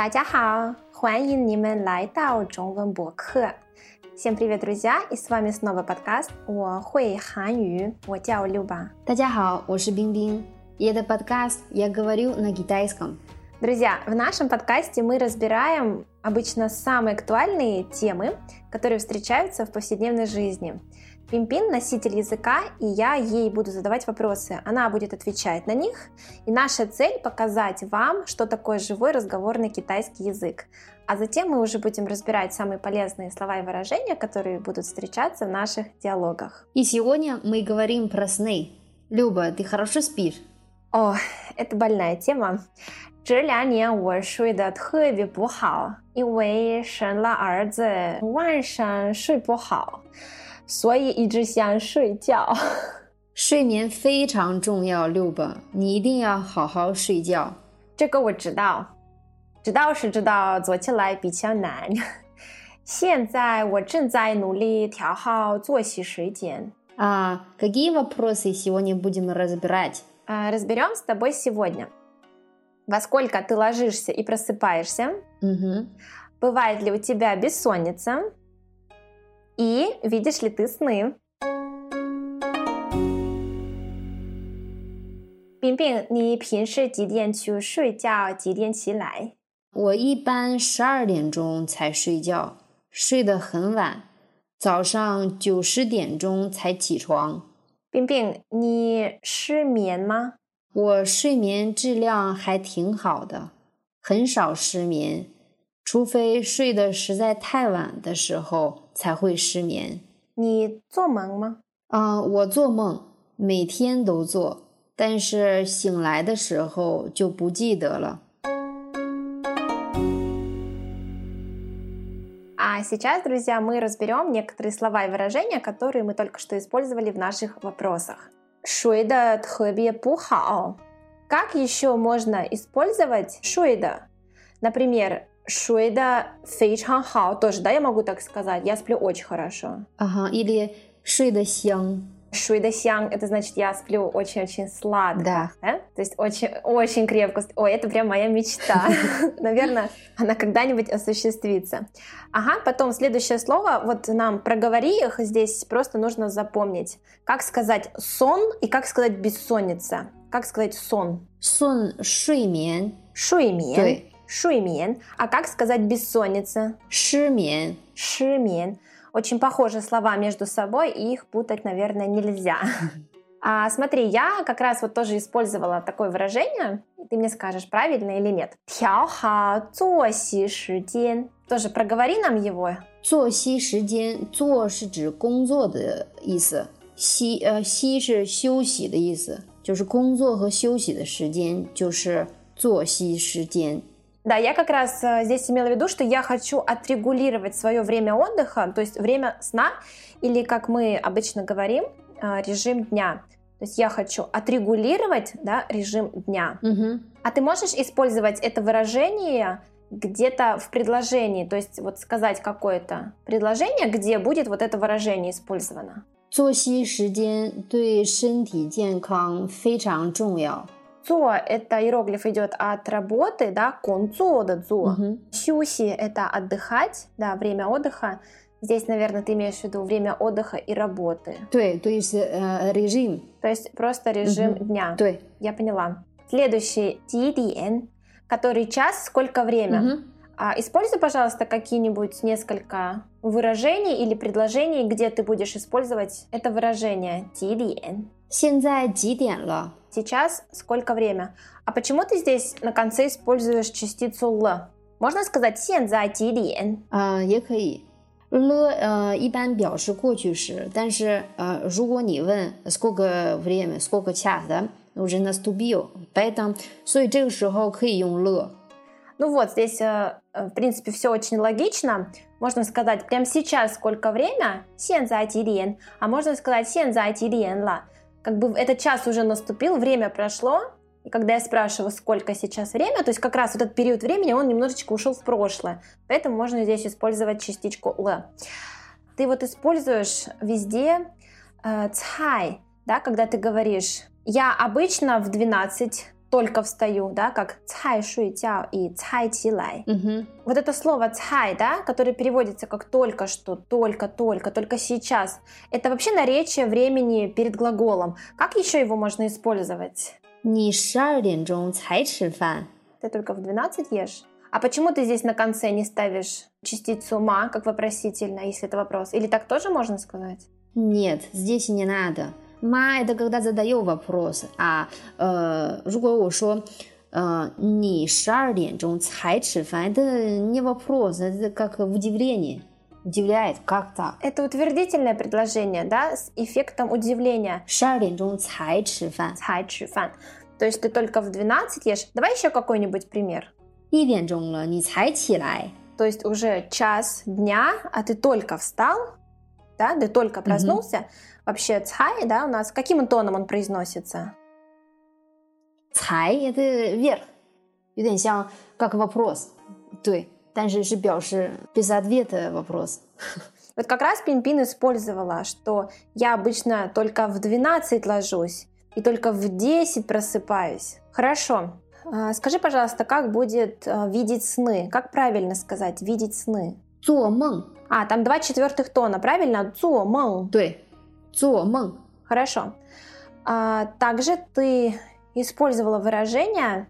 大家好，欢迎你们来到中文播客。Всем привет, друзья! И с вами снова подкаст 我会韩语，我叫 Люба. 大家好，我是冰冰. И это подкаст «Я говорю на китайском». Друзья, в нашем подкасте мы разбираем обычно самые актуальные темы, которые встречаются в повседневной жизни. Пимпин – носитель языка, и я ей буду задавать вопросы. Она будет отвечать на них. И наша цель – показать вам, что такое живой разговорный китайский язык. А затем мы уже будем разбирать самые полезные слова и выражения, которые будут встречаться в наших диалогах. И сегодня мы говорим про сны. Люба, ты хорошо спишь? О, это больная тема. 这两年我睡得特别不好，因为生了儿子，晚上睡不好。 所以一直想睡觉。睡眠非常重要，六吧，你一定要好好睡觉。这个我知道，知道是知道，做起来比较难。现在我正在努力调好作息时间。А какие вопросы сегодня будем разбирать? Разберем с тобой сегодня. Во сколько ты ложишься и просыпаешься? Угу. Бывает ли у тебя бессонница? И видишь ли ты сны? 冰冰，你平时几点去睡觉？几点起来？我一般十二点钟才睡觉，睡得很晚，早上九十点钟才起床。冰冰，你失眠吗？我睡眠质量还挺好的，很少失眠。除非睡得实在太晚的时候 才会失眠。你做梦吗？啊，我做梦，每天都做，但是醒来的时候就不记得了。А сейчас, друзья, мы разберем некоторые слова и выражения, которые мы только что использовали в наших вопросах. 睡得特别不好。Как еще можно использовать 睡的？Например, шуэда фейчан хао тоже, да, я могу так сказать. Я сплю очень хорошо. Ага, или шуэда сян. Шуида сянг, это значит, я сплю очень-очень сладко. Да. да. То есть очень-очень крепко. Ой, это прям моя мечта. Наверное, она когда-нибудь осуществится. Ага, потом следующее слово. Вот нам проговори их здесь просто нужно запомнить. Как сказать сон и как сказать бессонница. Как сказать сон? Сон шуймен. Шуймен. 睡眠.对.睡眠. А как сказать бессонница? 失眠.失眠. Очень похожие слова между собой, и их путать, наверное, нельзя. А, смотри, я как раз вот тоже использовала такое выражение. Ты мне скажешь, правильно или нет. 调好作息时间. Тоже проговори нам его. 作息时间，作是指工作的意思，息呃息是休息的意思，就是工作和休息的时间就是作息时间。 Да, я как раз здесь имела в виду, что я хочу отрегулировать свое время отдыха, то есть время сна, или, как мы обычно говорим, режим дня. То есть я хочу отрегулировать да, режим дня. Угу. А ты можешь использовать это выражение где-то в предложении, то есть вот сказать какое-то предложение, где будет вот это выражение использовано. 作息时间对身体健康非常重要。 Цо – это иероглиф идет от работы, да, концо да цо. Сюси – это отдыхать, да, время отдыха. Здесь, наверное, ты имеешь в виду время отдыха и работы. Туэ, то есть э, режим. То есть просто режим угу. дня. Да. Я поняла. Следующий – тидиен, который час, сколько время. Угу. А, используй, пожалуйста, какие-нибудь несколько выражений или предложений, где ты будешь использовать это выражение тидиен. 现在几点了？ Сейчас сколько время? А почему ты здесь на конце используешь частицу л? Можно сказать 现在几点?啊、也可以。了呃，一般表示过去时，但是呃，如果你问 сколько время, сколько час, да, уже наступил, поэтому, 所以这个时候可以用了。 Ну вот, здесь, э, э, в принципе, все очень логично. Можно сказать прямо сейчас сколько время? 现在几点? А можно сказать 现在几点了? Как бы этот час уже наступил, время прошло, и когда я спрашиваю, сколько сейчас время, то есть как раз вот этот период времени, он немножечко ушел в прошлое. Поэтому можно здесь использовать частичку «л». Ты вот используешь везде э, да, когда ты говоришь «я обычно в 12 только встаю, да, как цай шуй тяо и цай тилай. Угу. Вот это слово цай, да, которое переводится как только что, только, только, только сейчас, это вообще наречие времени перед глаголом. Как еще его можно использовать? 你十二点钟才吃饭。 Ты только в 12 ешь? А почему ты здесь на конце не ставишь частицу ма, как вопросительно, если это вопрос? Или так тоже можно сказать? Нет, здесь не надо. Ма это когда задаю вопрос, а э, 如果我说呃你十二点钟才吃饭，это не вопрос, это как удивление. Удивляет, как так? Это утвердительное предложение, да, с эффектом удивления. 十二点钟才吃饭，цай чи фан. То есть ты только в 12 ешь. Давай еще какой-нибудь пример. 一点钟了，你才起来。 То есть уже час дня, а ты только встал, да, ты только проснулся. Вообще цай, да, у нас каким тоном он произносится? 才 это вверх，有点像 как вопрос，对，但是是表示 без ответа вопрос。 Вот как раз Пимпин использовала, что я обычно только в 12 ложусь и только в 10 просыпаюсь. Хорошо. А, Скажи, пожалуйста, как будет а, видеть сны? Как правильно сказать видеть сны? 做梦， А, там два четвертых тона, правильно? Цуо мэн. 对，做梦。 Хорошо. А, также ты использовала выражение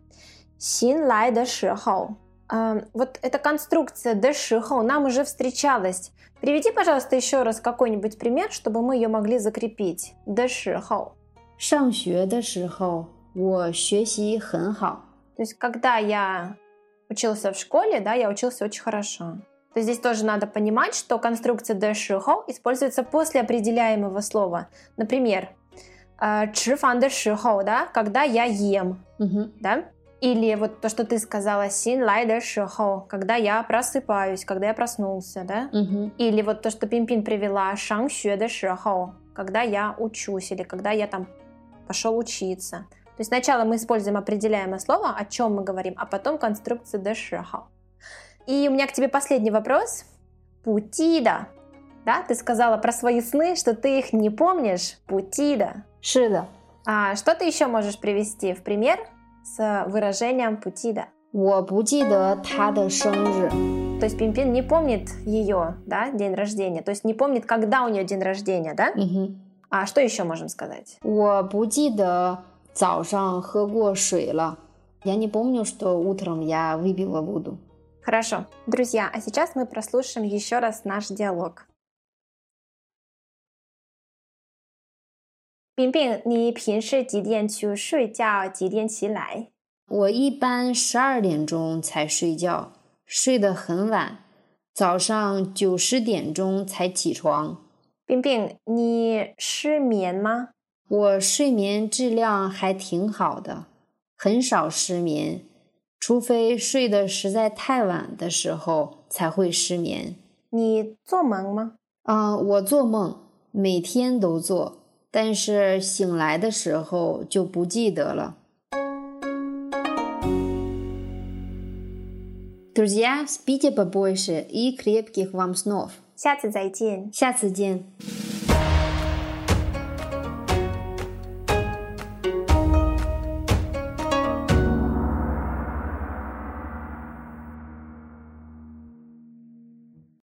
«син лай де шихоу». А, вот эта конструкция «де шихоу» нам уже встречалась. Приведи, пожалуйста, еще раз какой-нибудь пример, чтобы мы ее могли закрепить. «Де шихоу». 上学的时候，我学习很好。 То есть, когда я учился в школе, да, я учился очень хорошо. То здесь тоже надо понимать, что конструкция de используется после определяемого слова. Например, э, чи фан де да, когда я ем, угу. да? Или вот то, что ты сказала, син лай де когда я просыпаюсь, когда я проснулся, да? Угу. Или вот то, что Пимпин привела, шан xue де когда я учусь или когда я там пошел учиться. То есть сначала мы используем определяемое слово, о чем мы говорим, а потом конструкцию de. И у меня к тебе последний вопрос. Путида. Да, ты сказала про свои сны, что ты их не помнишь. Путида. 是的， А что ты еще можешь привести в пример с выражением путида? 我不记得他的生日。 То есть Пимпин не помнит ее, да, день рождения, то есть не помнит, когда у нее день рождения, да? 嗯哼， А что еще можем сказать? 我不记得早上喝过水了。Я не помню, что утром я выпила воду. Хорошо. Друзья, а сейчас мы прослушаем еще раз наш диалог. 冰冰，你平时几点去睡觉？几点起来？我一般十二点钟才睡觉，睡得很晚，早上九十点钟才起床。冰冰，你失眠吗？我睡眠质量还挺好的，很少失眠， 除非睡得实在太晚的时候才会失眠。你做梦吗？啊、我做梦，每天都做，但是醒来的时候就不记得了。Друзья, спите побольше и крепких вам снов. 下次再见。下次见。